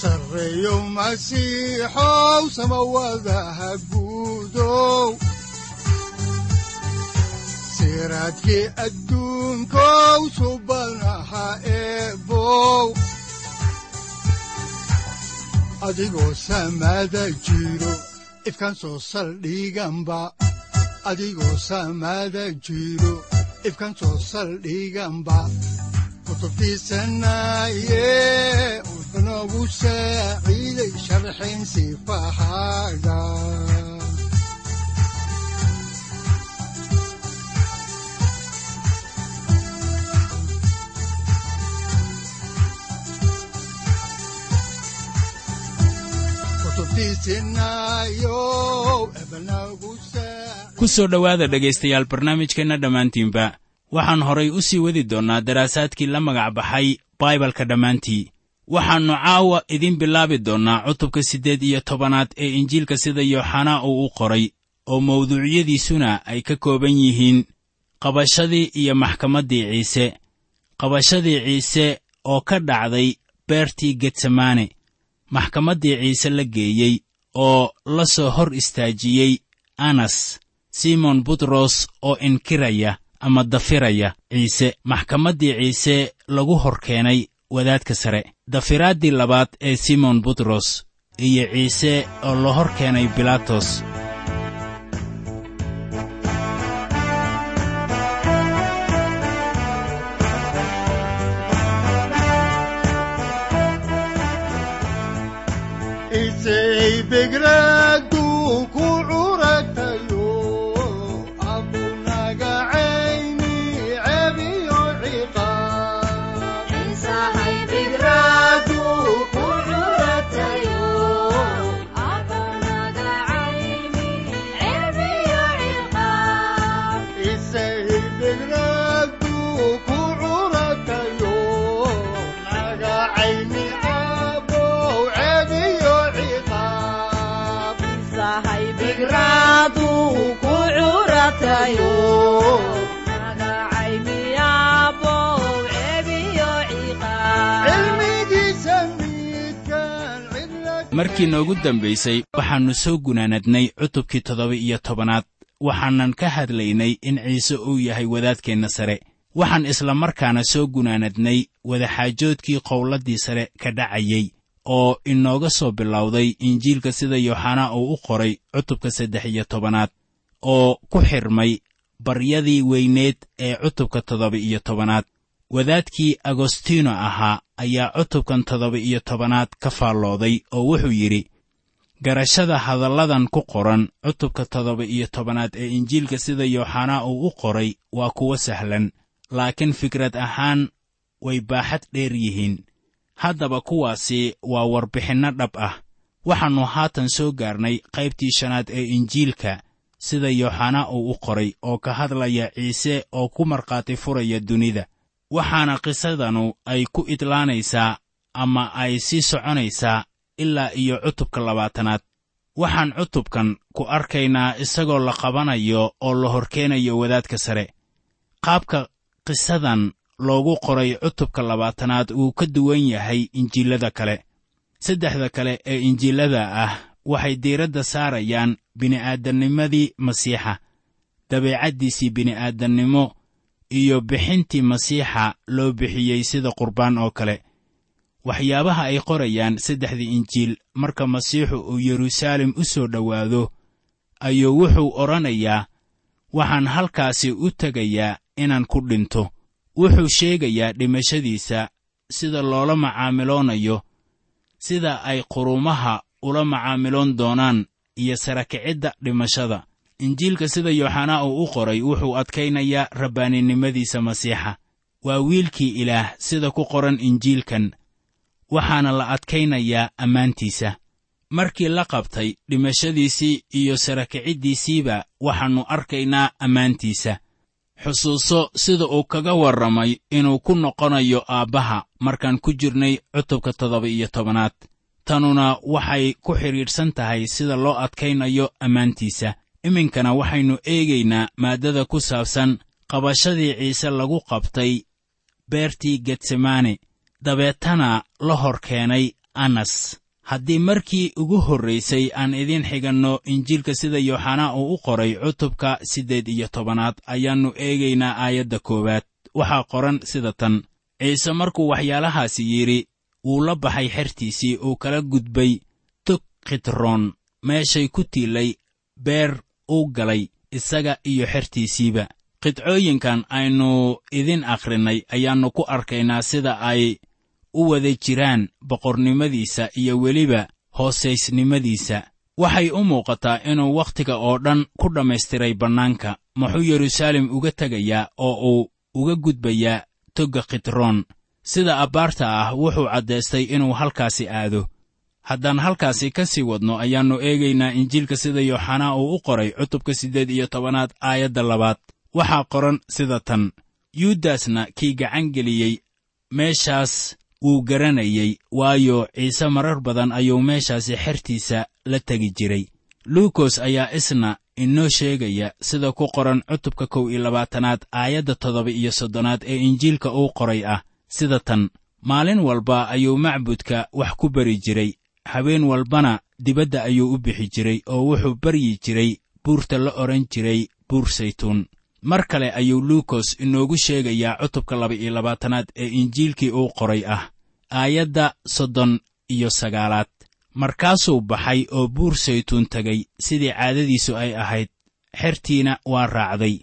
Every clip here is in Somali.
sareyow masiixow samawadaha guudow ifkan soo saldhiganba adigoo samada jiro ifkan soo saldhiganba kutubtiisanaye ku soo dhowaada dhegaystayaal barnaamijkeenna dhammaantiinba. Waxaan horay u sii wadi doonnaa daraasaadkii la magac baxay baibalka dhammaantii waxaannu caawa idiin bilaabi doonnaa cutubka siddeed iyo tobanaad ee injiilka sida yooxanaa uu u qoray oo mawduucyadiisuna ay ka kooban yihiin qabashadii iyo maxkamaddii ciise. Qabashadii ciise oo ka dhacday beertii getsemaane. Maxkamaddii ciise la geeyey oo la soo hor istaajiyey anas simon butros oo inkiraya ama dafiraya ciise. Maxkamaddii ciise lagu hor keenay wadaadka sare. Dafiraaddii labaad ee simon butros iyo ciise oo la hor keenay bilaatos markii noogu dambaysay waxaannu soo gunaanadnay cutubkii toddoba iyo tobanaad. Waxaanan ka hadlaynay in ciise uu yahay wadaadkeenna sare. Waxaan isla markaana soo gunaanadnay wadaxaajoodkii qowladdii sare ka dhacayey oo inooga soo bilowday injiilka sida yooxanaa uu u qoray cutubka saddex iyo tobanaad oo ku xidhmay baryadii weyneed ee cutubka toddoba iyo tobanaad. Wadaadkii agostino ahaa ayaa cutubkan toddoba iyo tobanaad ka faallooday oo wuxuu yidhi garashada hadalladan ku qoran cutubka toddoba iyo tobanaad ee injiilka sida yooxanaa uu u qoray waa kuwo sahlan laakiin fikrad ahaan way baaxad dheer yihiin haddaba kuwaasi waa warbixinno dhab ah. Waxaannu haatan soo gaarnay qaybtii shanaad ee injiilka sida yooxanaa uu u qoray oo ka hadlaya ciise oo ku markhaati furaya dunida. Waxaana qisadanu ay ku idlaanaysaa ama ay sii soconaysaa ilaa iyo cutubka labaatanaad. Waxaan cutubkan ku arkaynaa isagoo la qabanayo oo la horkeenayo wadaadka sare. Qaabka qisadan loogu qoray cutubka labaatanaad wuu ka duwan yahay injiilada kale. Saddexda kale ee injiilada ah waxay diiradda saarayaan bini'aadamnimadii masiixa dabeecaddiisii bini'aadamnimo iyo bixintii masiixa loo bixiyey sida qurbaan oo kale. Waxyaabaha ay qorayaan saddexdii injiil marka masiixu uu yeruusaalem u soo dhowaado ayuu wuxuu odhanayaa waxaan halkaasi u tegayaa inaan ku dhinto wuxuu sheegayaa dhimashadiisa sida loola macaamiloonayo sida ay qurumaha ula macaamiloon doonaan iyo sarakicidda dhimashada. Injiilka sida yooxanaa uu u qoray wuxuu adkaynayaa rabbaaninimadiisa masiixa. Waa wiilkii ilaah sida ku qoran injiilkan waxaana la adkaynayaa ammaantiisa. Markii la qabtay dhimashadiisii iyo sarakiciddiisiiba waxaannu arkaynaa ammaantiisa xusuuso sida uu kaga warramay inuu ku noqonayo aabbaha markaan ku jirnay cutubka toddoba iyo tobanaad. Tanuna waxay ku xidhiidhsan tahay sida loo adkaynayo ammaantiisa. Iminkana waxaynu eegaynaa maaddada ku saabsan qabashadii ciise lagu qabtay beertii getsemaane dabeetana la hor keenay anas haddii markii ugu horraysay aan idiin xiganno injiilka sida yooxanaa uu u qoray cutubka siddeed iyo tobanaad ayaannu eegaynaa aayadda koowaad. Waxaa qoran sida tan. Ciise markuu waxyaalahaasi yidhi wuu la baxay xertiisii uu kala gudbay. Tog khitroon meeshay ku tiilay beer uu galay isaga iyo xertiisiiba. Qidcooyinkan aynu idin akhrinnay ayaannu ku arkaynaa sida ay u wada jiraan boqornimadiisa iyo weliba hoosaysnimadiisa. Waxay u muuqataa inuu wakhtiga oo dhan ku dhammaystiray bannaanka. Muxuu yeruusaalem uga tegayaa oo uu uga gudbayaa togga khitroon sida abbaarta ah wuxuu caddaystay inuu halkaasi aado. Haddaan halkaasi ka sii wadno ayaannu eegaynaa injiilka sida yooxanaa uu u qoray cutubka siddeed iyo tobanaad aayadda labaad. Waxaa qoran sida tan. Yuudasna kii gacan geliyey meeshaas wuu garanayey waayo ciise marar badan ayuu meeshaasi xertiisa la tegi jiray. Luukos ayaa isna inoo sheegaya sida ku qoran cutubka kow iyo labaatanaad aayadda toddoba iyo soddonaad ee injiilka uu qoray ah. Sida tan maalin walba ayuu macbudka wax ku bari jiray. Habeen walbana dibadda ayuu u bixi jiray oo wuxuu baryi jiray buurta la odhan jiray buur saytuun mar kale ayuu luukos inoogu sheegayaa cutubka laba iyo labaatanaad ee injiilkii uu qoray ah aayadda soddon iyo sagaalaad. Markaasuu baxay oo buur saytuun tegay sidii caadadiisu ay ahayd xertiina waa raacday.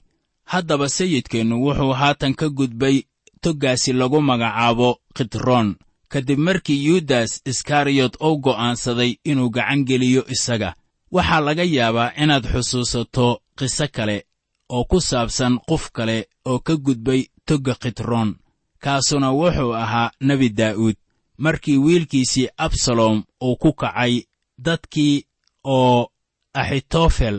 Haddaba sayidkeennu wuxuu haatan ka gudbay toggaasi lagu magacaabo khitroon kadib markii yuudas iskariyot uu go'aansaday inuu gacan geliyo isaga. Waxaa laga yaabaa inaad xusuusato qiso kale oo ku saabsan qof kale oo ka gudbay togga khitroon kaasuna wuxuu ahaa nebi daa'uud markii wiilkiisii absalom uu ku kacay dadkii oo axitofel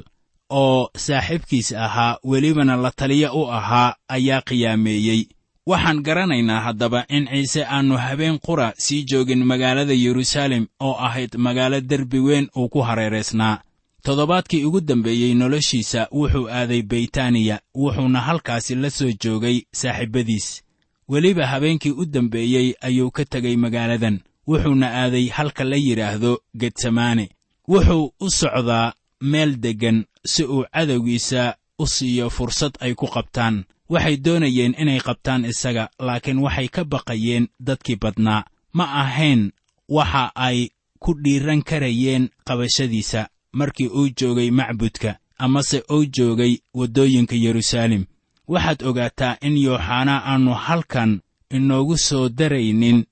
oo saaxiibkiis ahaa welibana la taliya u ahaa ayaa qiyaameeyey. Waxaan garanaynaa haddaba in ciise aannu habeen qura sii joogin magaalada yeruusaalem oo ahayd magaalo derbi weyn uu ku hareeraysnaa toddobaadkii ugu dambeeyey noloshiisa wuxuu aaday beytaniya wuxuuna halkaasi la soo joogay saaxiibbadiis weliba habeenkii u dambeeyey ayuu ka tegay magaaladan wuxuuna aaday halka la yidhaahdo getsamaane wuxuu u socdaa meel deggan si uu cadowgiisa u siiyo fursad ay ku qabtaan. Waxay doonayeen inay qabtaan isaga laakiin waxay ka baqayeen dadkii badnaa. Ma ahayn waxa ay ku dhiiran karayeen qabashadiisa markii uu joogay macbudka amase uu joogay waddooyinka yeruusaalem waxaad ogaataa in yooxanaa aannu halkan inoogu soo daraynin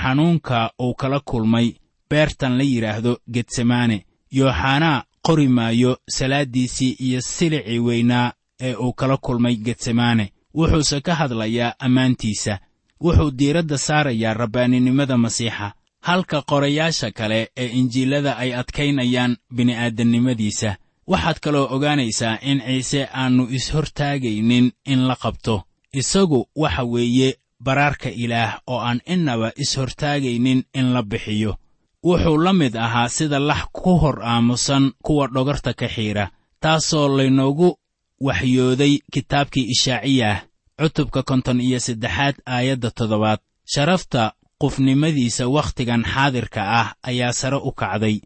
xanuunka uu kala kulmay beertan la yidhaahdo getsemaane yooxanaa qori maayo salaaddiisii iyo silicii weynaa ee uu kala kulmay getsemaane wuxuuse ka hadlayaa ammaantiisa. Wuxuu diiradda saarayaa rabbaaninimada masiixa halka qorayaasha kale ee injiilada ay adkaynayaan bini'aadannimadiisa waxaad kaloo ogaanaysaa in ciise aannu is-hortaagaynin in la qabto. Isagu waxa weeye baraarka ilaah oo aan innaba is-hortaagaynin in la bixiyo. Wuxuu la mid ahaa sida lax ku hor aamusan kuwa dhogarta ka xiidha taasoo laynoogu waxyooday kitaabkii ishaaciyah cutubka konton iyo saddexaad aayadda toddobaad. Sharafta qufnimadiisa wakhtigan xaadirka ah ayaa sare u kacday.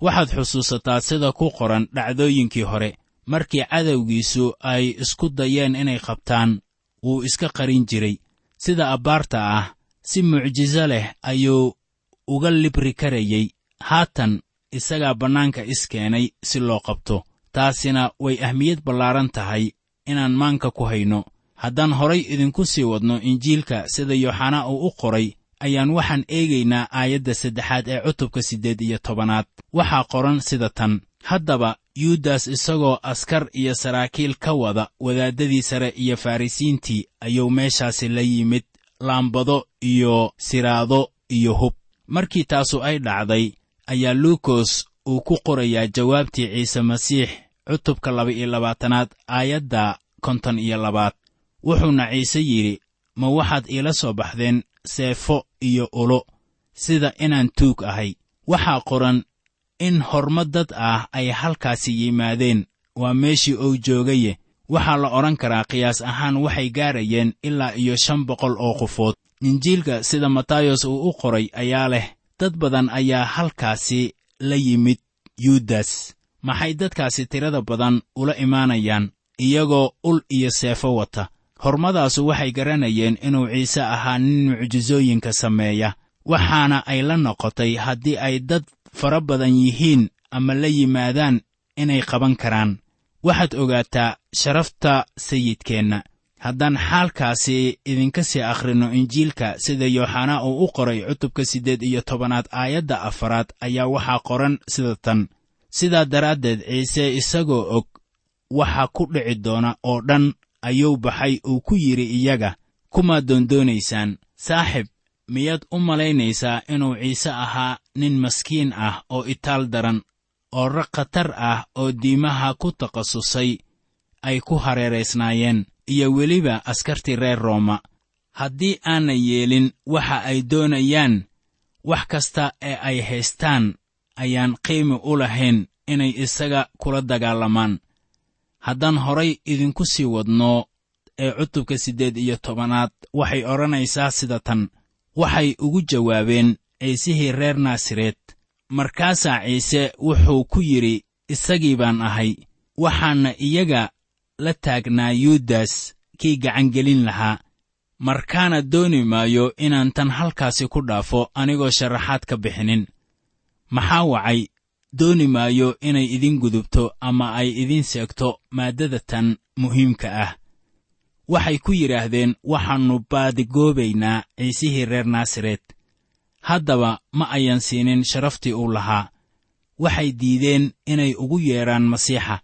Waxaad xusuusataa sida ku qoran dhacdooyinkii hore markii cadowgiisu ay isku dayeen inay qabtaan wuu iska qarin jiray. Sida abbaarta ah si mucjiso leh ayuu uga libri karayey haatan isagaa bannaanka iskeenay si loo qabto. Taasina way ahmiyad ballaaran tahay inaan maanka ku hayno. Haddaan horay idinku sii wadno injiilka sida yooxanaa uu u qoray ayaan waxaan eegaynaa aayadda saddexaad ee cutubka siddeed iyo tobanaad. Waxaa qoran sida tan haddaba yuudas isagoo askar iyo saraakiil ka wada wadaaddadii sare iyo farrisiintii ayuu meeshaasi la yimid laambado iyo siraado iyo hub. Markii taasu ay dhacday ayaa luukos uu ku qorayaa jawaabtii ciise masiix cutubka laba-iyo labaatanaad aayadda konton iyo labaad. Wuxuuna ciise yidhi ma waxaad iila soo baxdeen seefo iyo ulo sida inaan tuug ahay. Waxaa qoran in horma dad ah ay halkaasi yimaadeen. Waa meeshii uu joogaye. Waxaa la odhan karaa qiyaas ahaan waxay gaarayeen ilaa iyo shan boqol oo qofood injiilka sida matayos uu u qoray ayaa leh dad badan ayaa halkaasi la yimid yuudas maxay dadkaasi tirada badan ula imaanayaan iyagoo ul iyo seefo wata hormadaasu waxay garanayeen inuu ciise ahaa nin mucjisooyinka sameeya waxaana ay la noqotay haddii ay dad fara badan yihiin ama la yimaadaan inay qaban karaan. Waxaad ogaataa sharafta sayidkeenna. Haddaan xaalkaasi idinka sii akhrinno injiilka sida yooxanaa uu u qoray cutubka siddeed iyo tobanaad aayadda afaraad ayaa waxaa qoran sida tan. Sidaa daraaddeed ciise isagoo og waxa ku dhici doona oo dhan ayuu baxay uu ku yidhi iyaga kumaad doondoonaysaan saaxib. Miyaad u malaynaysaa inuu ciise ahaa nin maskiin ah oo itaal daran oo rag khatar ah oo diimaha ku takhasusay ay ku hareeraysnaayeen iyo weliba askartii reer rooma. Haddii aanay yeelin waxa ay doonayaan wax kasta ee ay haystaan ayaan qiimi u lahayn inay isaga kula dagaalamaan haddaan horay idinku sii wadno ee cutubka siddeed iyo tobanaad waxay odhanaysaa sida tan waxay ugu jawaabeen ciisihii reer naasareed markaasaa ciise wuxuu ku yidhi isagii baan ahay. Waxaana iyaga la taagnaa yuudas kii gacangelin lahaa. Markaana dooni maayo inaan tan halkaasi ku dhaafo anigoo sharaxaad ka bixinin. Maxaa wacay dooni maayo inay idin gudubto ama ay idin seegto maaddada tan muhiimka ah. Waxay ku yidhaahdeen waxaannu baadigoobaynaa ciisihii reer naasareed. Haddaba ma ayan siinin sharaftii uu lahaa. Waxay diideen inay ugu yeedhaan masiixa.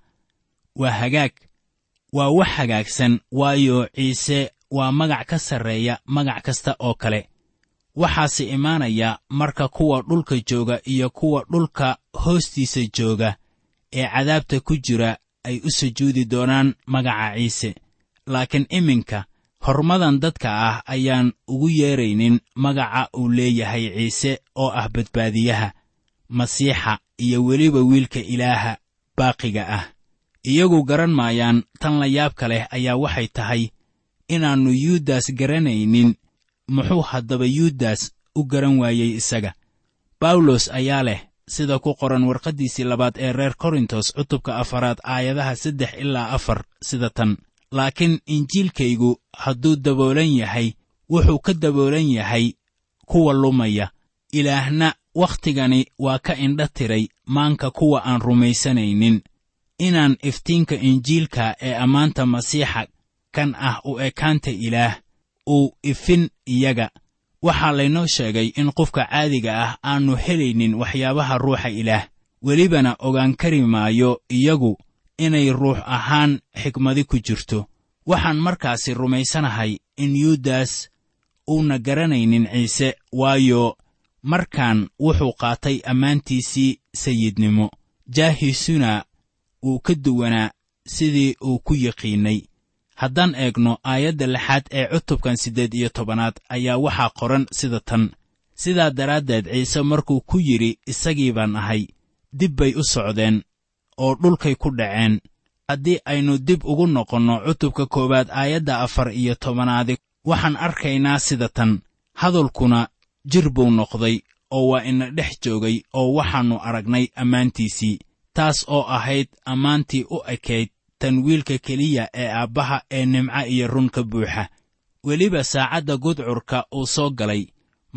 Waa hagaag. Waa wax hagaagsan. Waayo ciise waa magac ka sarreeya magac kasta oo kale. Waxaase imaanaya marka kuwa dhulka jooga iyo kuwa dhulka hoostiisa jooga ee cadaabta ku jira ay u sujuudi doonaan magaca ciise. Laakiin iminka hormadan dadka ah ayaan ugu yeedraynin magaca uu leeyahay ciise oo ah badbaadiyaha masiixa iyo weliba wiilka ilaaha baaqiga ah. Iyagu garan maayaan tan la yaabka leh ayaa waxay tahay inaannu yuudas garanaynin muxuu haddaba yuudas u garan waayey isaga? Bawlos ayaa leh sida ku qoran warqaddiisii labaad ee reer korintos cutubka afaraad aayadaha saddex ilaa afar sida tan. Laakiin injiilkaygu hadduu daboolan yahay wuxuu ka daboolan yahay kuwa lumaya. Ilaahna wakhtigani waa ka indha tiray maanka kuwa aan rumaysanaynin. Inaan iftiinka injiilka ee ammaanta masiixa kan ah u ekaanta ilaah uu ifin iyaga waxaa laynoo sheegay in qofka caadiga ah aannu helaynin waxyaabaha ruuxa ilaah. Welibana ogaan kari maayo iyagu inay ruux ahaan xikmadi ku jirto. Waxaan markaasi rumaysanahay in yuudas uuna garanaynin ciise waayo markaan wuxuu qaatay ammaantiisii sayidnimo. Jaahiisuna wuu ka duwanaa sidii uu ku yiqiinnay haddaan eegno aayadda lixaad ee cutubkan siddeed iyo tobanaad ayaa waxaa qoran sida tan. Sidaa daraaddeed ciise markuu ku yidhi isagii baan ahay dib bay u socdeen oo dhulkay ku dhaceen. Haddii aynu dib ugu noqonno cutubka koowaad aayadda afar iyo tobanaadi waxaan arkaynaa sida tan. Hadalkuna jir buu noqday oo waa ina dhex joogay oo waxaannu aragnay ammaantiisii taas oo ahayd ammaantii u ekayd tan wiilka keliya ee aabbaha ee nimco iyo run ka buuxa. Weliba saacadda gudcurka uu soo galay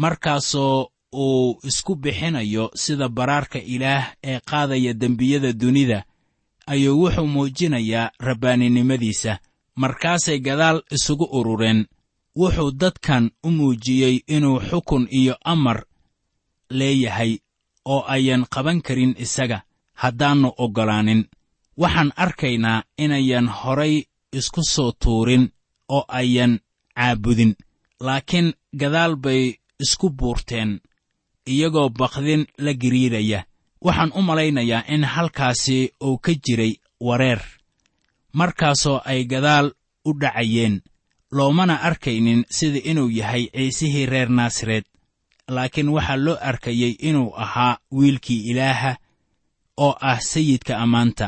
markaasoo uu isku bixinayo sida baraarka ilaah ee qaadaya dembiyada dunida ayuu wuxuu muujinayaa rabbaaninimadiisa markaasay gadaal isugu urureen wuxuu dadkan u muujiyey inuu xukun iyo amar leeyahay oo ayan qaban karin isaga haddaannu oggolaanin waxaan arkaynaa inayan horay isku soo tuurin oo ayan caabudin. Laakiin gadaal bay isku buurteen iyagoo bakdin la giriiraya. Waxaan u malaynayaa in halkaasi uu ka jiray wareer markaasoo ay gadaal u dhacayeen. Loomana arkaynin sida inuu yahay ciisihii reer naasareed laakiin waxaa loo arkayey inuu ahaa wiilkii ilaaha oo ah sayidka ammaanta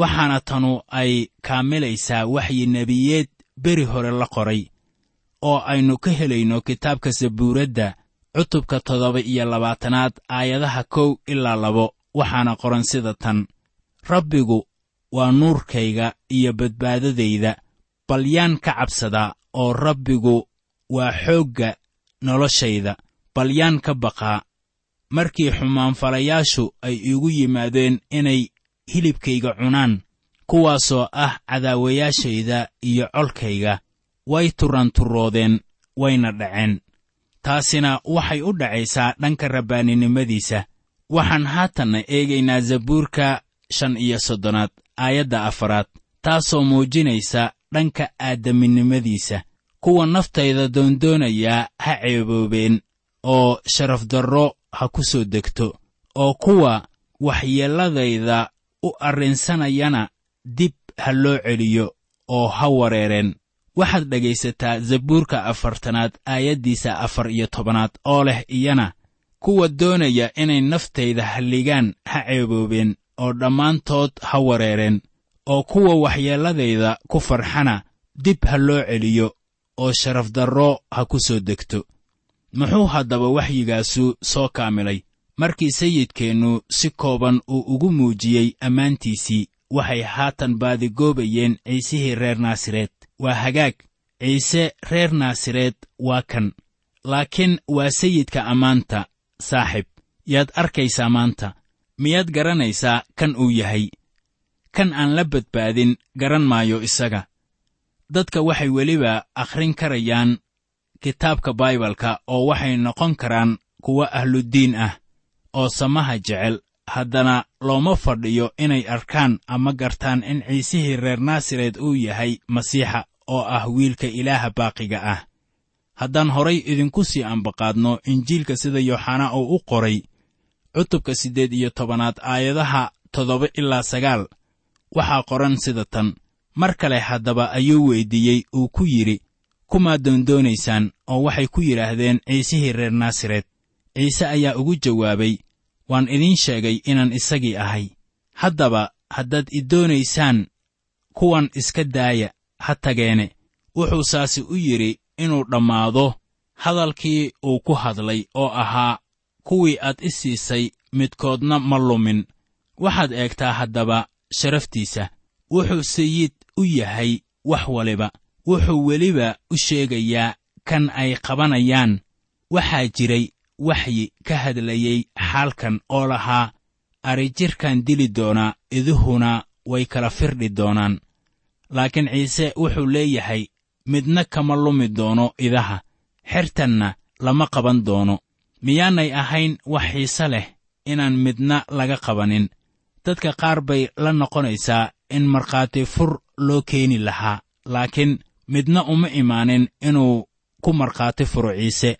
waxaana tanu ay kaamilaysaa waxyi nebiyeed beri hore la qoray oo aynu ka helayno kitaabka sabuuradda cutubka toddoba iyo labaatanaad aayadaha kow ilaa labo waxaana qoran sida tan rabbigu waa nuurkayga iyo badbaadadayda bal yaan ka cabsadaa oo rabbigu waa xoogga noloshayda bal yaan ka baqaa markii xumaanfalayaashu ay iigu yimaadeen inay hilibkayga cunaan kuwaasoo ah cadaawayaashayda iyo colkayga. Way turanturoodeen wayna dhaceen. Taasina waxay u dhacaysaa dhanka rabbaaninimadiisa waxaan haatanna eegaynaa zabuurka shan iyo soddonaad aayadda afaraad taasoo muujinaysa dhanka aadaminimadiisa kuwa naftayda doondoonayaa ha ceeboobeen oo sharafdarro ha ku soo degto oo kuwa waxyeelladayda u arrinsanayana dib ha loo celiyo oo ha wareereen. Waxaad dhegaysataa zabuurka afartanaad aayaddiisa afar iyo tobanaad oo leh iyana kuwa doonaya inay naftayda halligaan ha ceeboobeen oo dhammaantood ha wareereen oo kuwa waxyeelladayda ku farxana dib ha loo celiyo oo sharafdarro ha ku soo degto. Muxuu haddaba waxyigaasu soo kaamilay markii sayidkeennu si kooban uu ugu muujiyey ammaantiisii waxay haatan baadigoobayeen ciisihii reer naasareed waa hagaag. Ciise reer naasareed waa kan. Laakiin waa sayidka ammaanta saaxib. Yaad arkaysaa maanta. Miyaad garanaysaa kan uu yahay? Kan aan la badbaadin garan maayo isaga. Dadka waxay weliba akhrin karayaan kitaabka baibalka oo waxay noqon karaan kuwo ahluddiin ah oo samaha jecel. Haddana looma fadhiyo inay arkaan ama gartaan in ciisihii reer naasareed uu yahay masiixa oo ah wiilka ilaaha baaqiga ah. Haddaan horay idinku sii ambaqaadno injiilka sida yooxanaa uu u qoray cutubka siddeed iyo tobanaad aayadaha toddoba ilaa sagaal waxaa qoran sida tan. Mar kale haddaba ayuu weyddiiyey uu ku yidhi kumaad doondoonaysaan oo waxay ku yidhaahdeen ciisihii reer naasareed ciise ayaa ugu jawaabay waan idiin sheegay inaan isagii ahay. Haddaba haddaad i doonaysaan kuwan iska daaya ha tageene. Wuxuu saasi u yidhi inuu dhammaado hadalkii uu ku hadlay oo ahaa kuwii aad i siisay midkoodna ma lumin. Waxaad eegtaa haddaba sharaftiisa. Wuxuu sayid u yahay wax waliba. Wuxuu weliba u sheegayaa kan ay qabanayaan. Waxaa jiray waxyi ka hadlayey xaalkan oo lahaa arijirkan dili doonaa iduhuna way kala firdhi doonaan. Laakiin ciise wuxuu leeyahay midna kama lumi doono idaha xertanna lama qaban doono. Miyaanay ahayn wax xiise leh inaan midna laga qabanin. Dadka qaar bay la noqonaysaa in markhaati fur loo keeni lahaa laakiin midna uma imaanin inuu ku markhaati furo ciise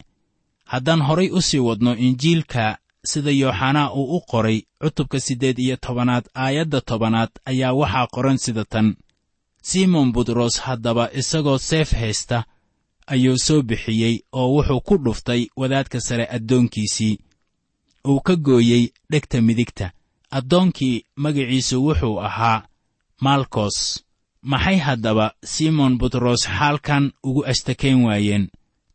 haddaan horay u sii wadno injiilka sida yooxanaa uu u qoray cutubka siddeed iyo tobanaad aayadda tobanaad ayaa waxaa qoran sida tan. Simon butros haddaba isagoo seef haysta ayuu soo bixiyey oo wuxuu ku dhuftay wadaadka sare addoonkiisii. Uu ka gooyey dhegta midigta. Addoonkii magiciisu wuxuu ahaa maalkos maxay haddaba simon butros xaalkan ugu ashtakayn waayeen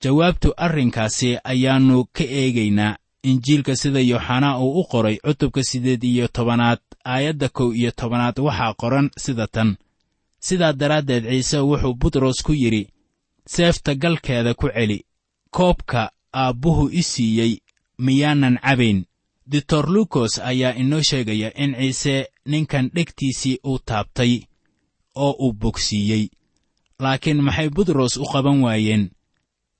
jawaabtu arrinkaasi ayaannu ka eegaynaa. Injiilka sida yooxanaa uu u qoray cutubka siddeed iyo tobanaad aayadda kow iyo tobanaad waxaa qoran sida tan. Sidaa daraaddeed ciise wuxuu butros ku yidhi seefta galkeeda ku celi. Koobka aabbuhu i siiyey miyaanan cabayn. Ditor lukos ayaa inoo sheegaya in ciise ninkan dhegtiisii uu taabtay oo uu bogsiiyey. Laakiin maxay butros u qaban waayeen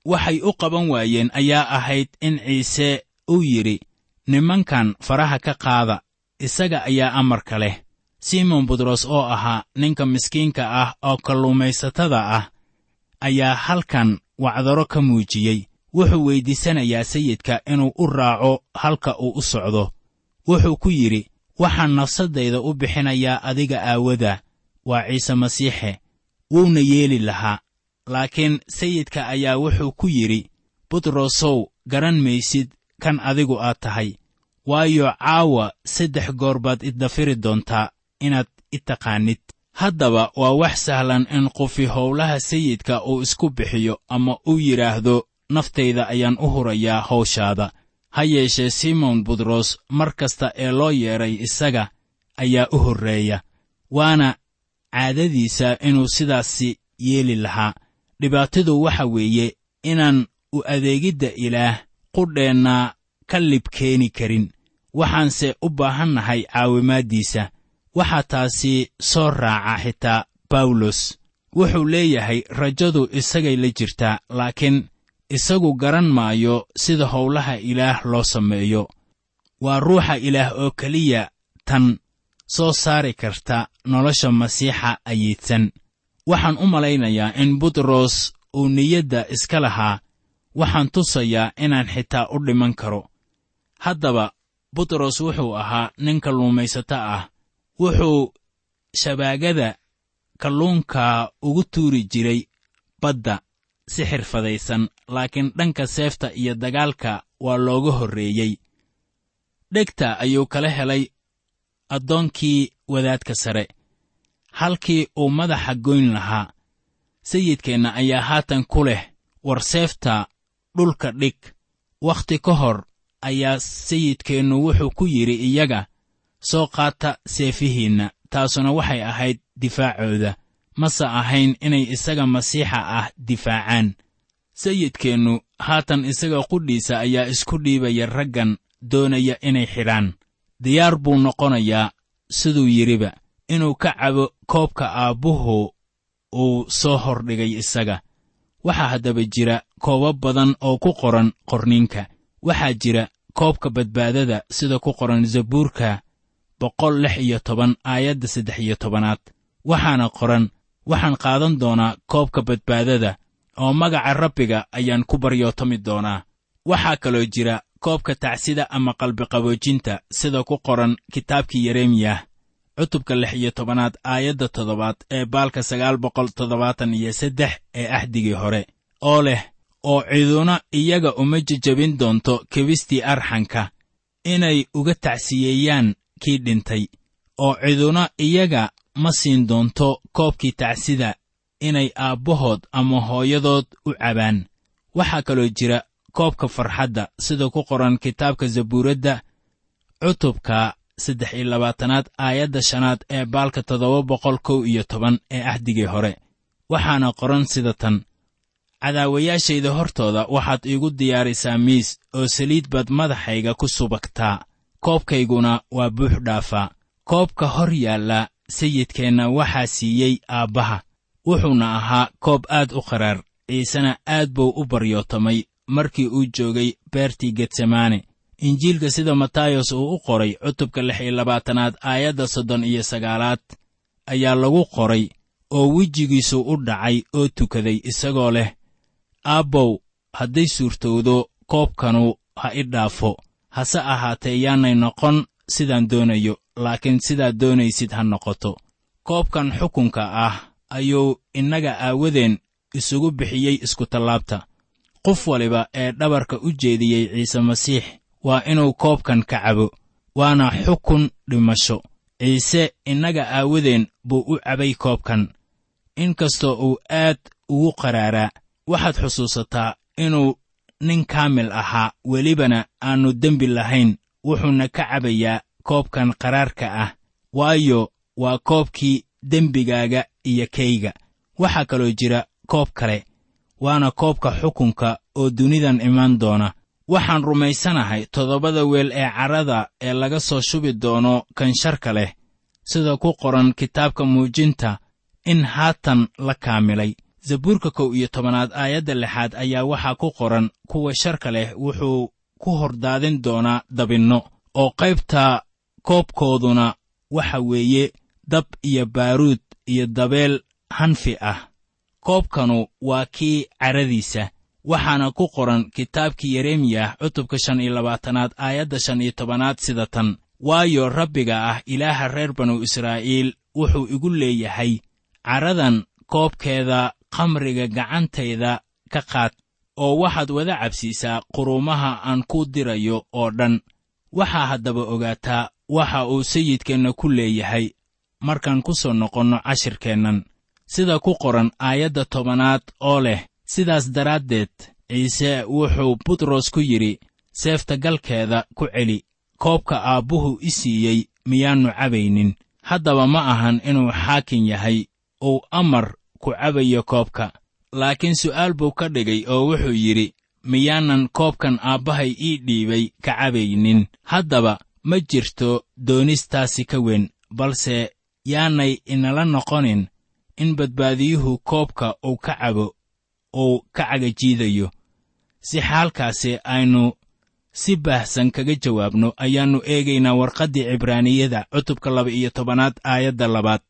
waxay u qaban waayeen ayaa ahayd in ciise uu yidhi nimankan faraha ka qaada isaga ayaa amarka leh. Simon butros oo ahaa ninka miskiinka ah oo kalluumaysatada ah ayaa halkan wacdaro ka muujiyey. Wuxuu weyddiisanayaa sayidka inuu u raaco halka uu u socdo. Wuxuu ku yidhi waxaan nafsaddayda u bixinayaa adiga aawada waa ciise masiixe. Wuuna yeeli lahaa laakiin sayidka ayaa wuxuu ku yidhi butrosow garan maysid kan adigu aad tahay. Waayo caawa saddex goor baad iddafiri doontaa inaad i taqaannid haddaba waa wax sahlan in qofi howlaha sayidka uu isku bixiyo ama uu yidhaahdo naftayda ayaan u hurayaa hawshaada ha yeeshee simon butros mar kasta ee loo yeedhay isaga ayaa u horreeya waana caadadiisa inuu sidaasi yeeli lahaa dhibaatadu waxa weeye inaan u adeegidda ilaah qudheenna ka lib keeni karin. Waxaanse u baahannahay caawimaaddiisa waxaa taasi soo raaca xitaa bawlos wuxuu leeyahay rajadu isagay la jirtaa laakiin isagu garan maayo sida howlaha ilaah loo sameeyo. Waa ruuxa ilaah oo keliya tan soo saari karta nolosha masiixa ayiidsan waxaan u malaynayaa in butros uu niyadda iska lahaa. Waxaan tusayaa inaan xitaa u dhiman karo. Haddaba butros wuxuu ahaa nin kalluumaysato ah. Wuxuu shabaagada kalluunka ugu tuuri jiray badda si xirfadaysan laakiin dhanka seefta iyo dagaalka waa looga horreeyey. Dhegta ayuu kala helay addoonkii wadaadka sare halkii uu madaxa goyn lahaa. Sayidkeenna ayaa haatan ku leh war seefta dhulka dhig. Wakhti ka hor ayaa sayidkeennu wuxuu ku yidhi iyaga soo qaata seefihiinna taasuna waxay ahayd difaacooda. Mase ahayn inay isaga masiixa ah difaacaan. Sayidkeennu haatan isaga qudhiisa ayaa isku dhiibaya raggan doonaya inay xidhaan. Diyaar buu noqonayaa siduu yidhiba inuu ka cabo koobka aabbuhu uu soo hordhigay isaga. Waxaa haddaba jira koobab badan oo ku qoran qorniinka. Waxaa jira koobka badbaadada sida ku qoran zabuurka boqol lix iyo toban aayadda saddex iyo tobanaad. Waxaana qoran waxaan qaadan doonaa koobka badbaadada oo magaca rabbiga ayaan ku baryootomi doonaa. Waxaa kaloo jira koobka tacsida ama qalbiqaboojinta sida ku qoran kitaabkii yeremiyah cutubka lix iyo tobanaad aayadda toddobaad ee baalka sagaal boqol toddobaatan iyo saddex ee axdigii hore oo leh oo ciduna iyaga uma jejabin doonto kebistii arxanka inay uga tacsiyeeyaan kii dhintay. Oo ciduna iyaga ma siin doonto koobkii tacsida inay aabbahood ama hooyadood u cabaan. Waxaa kaloo jira koobka farxadda sida ku qoran kitaabka zabuuradda cutubka saddex iyo labaatanaad aayadda shanaad ee baalka toddoba boqol kow iyo toban ee axdigii hore. Waxaana qoran sida tan. Cadaawayaashayda hortooda waxaad iigu diyaarisaa miis oo saliid baad madaxayga ku subagtaa. Koobkayguna waa buux dhaafaa koobka hor yaalla sayidkeenna waxaa siiyey aabbaha. Wuxuuna ahaa koob aad u qaraar ciisena aad buu u baryootamay markii uu joogay beertii getsemaane injiilka sida matayos uu u qoray cutubka lix iyo labaatanaad aayadda soddon iyo sagaalaad ayaa lagu qoray oo wejigiisu u dhacay oo tukaday isagoo leh aabbow hadday suurtowdo koobkanu ha i dhaafo. Hase ahaatee yaanay noqon sidaan doonayo laakiin sidaad doonaysid ha noqoto. Koobkan xukunka ah ayuu innaga aawadeen isugu bixiyey iskutallaabta qof waliba ee dhabarka u jeediyey ciise masiix waa inuu koobkan ka cabo waana xukun dhimasho. Ciise innaga aawadeen buu u cabay koobkan. Inkastoo uu aad ugu qaraaraa waxaad xusuusataa inuu nin kaamil ahaa. Welibana aannu dembi lahayn wuxuuna ka cabayaa koobkan qaraarka ah waayo waa koobkii dembigaaga iyo kayga. Waxaa kaloo jira koob kale waana koobka xukunka oo dunidan imaan doona waxaan rumaysanahay toddobada weel ee carrada ee laga soo shubi doono kansharka leh sida ku qoran kitaabka muujinta in haatan la kaamilay. Zabuurka kow iyo tobanaad aayadda lixaad ayaa waxaa ku qoran kuwa sharka leh wuxuu ku hordaadin doonaa dabinno oo qaybta koobkooduna waxa weeye dab iyo baaruud iyo dabeel hanfi ah. Koobkanu waa kii carradiisa waxaana ku qoran kitaabkii yeremiyah cutubka shan iyo labaatanaad aayadda shan iyo tobanaad sida tan. Waayo rabbiga ah ilaaha reer banu israa'iil wuxuu igu leeyahay caradan koobkeeda khamriga gacantayda ka qaad oo waxaad wada cabsiisaa quruumaha aan ku dirayo oo dhan. Waxaa haddaba ogaataa waxa uu sayidkeenna ku leeyahay markaan ku soo noqonno cashirkeennan. Sida ku qoran aayadda tobanaad oo leh sidaas daraaddeed ciise wuxuu butros ku yidhi seefta galkeeda ku celi koobka aabbuhu i siiyey miyaannu cabaynin. Haddaba ma ahan inuu xaakin yahay uu amar ku cabayo koobka. Laakiin su'aal buu ka dhigay oo wuxuu yidhi miyaanan koobkan aabbahay ii dhiibay ka cabaynin. Haddaba ma jirto doonistaasi ka weyn balse yaanay inala noqonin in badbaadiyuhu koobka uu ka cabo uu ka cagajiidayo si xaalkaasi aynu si baahsan kaga jawaabno ayaannu eegaynaa warqaddii cibraaniyada cutubka laba iyo tobanaad aayadda labaad.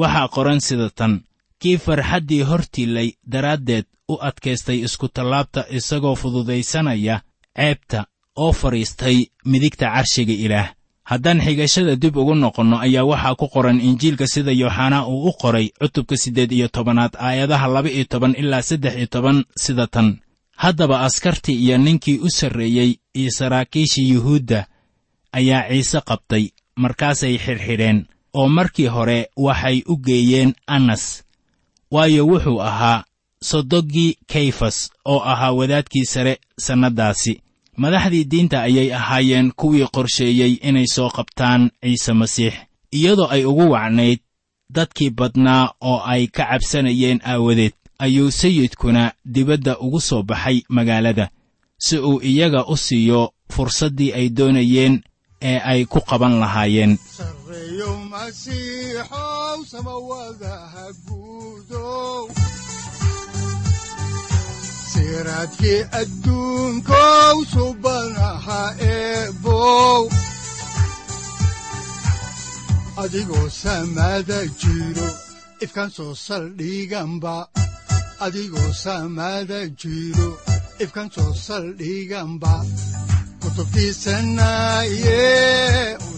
Waxaa qoran sida tan kii farxaddii hortiilay daraaddeed u adkaystay iskutallaabta isagoo fududaysanaya ceebta oo fadhiistay midigta carshiga ilaah haddaan xigashada dib ugu noqonno ayaa waxaa ku qoran injiilka sida yooxanaa uu u qoray cutubka siddeed iyo tobanaad aayadaha laba iyo toban ilaa saddex iyo toban sida tan. Haddaba askartii iyo ninkii u sarreeyey iyo saraakiishii yuhuudda ayaa ciise qabtay markaasay xidhxidheen oo markii hore waxay u geeyeen annas waayo wuxuu ahaa sodoggii kayfas oo ahaa wadaadkii sare sannaddaasi madaxdii diinta ayay ahaayeen kuwii qorsheeyey inay soo qabtaan ciise masiix iyadoo ay ugu wacnayd dadkii badnaa oo ay ka cabsanayeen aawadeed ayuu sayidkuna dibadda ugu soo baxay magaalada si uu iyaga u siiyo fursaddii ay doonayeen ee ay ku qaban lahaayeen siraadkii adduunkow subanaha eebow adigoo samada jiro ifkan soo saldhiganba adigoo samada jiro ifkan soo saldhiganba saaciiday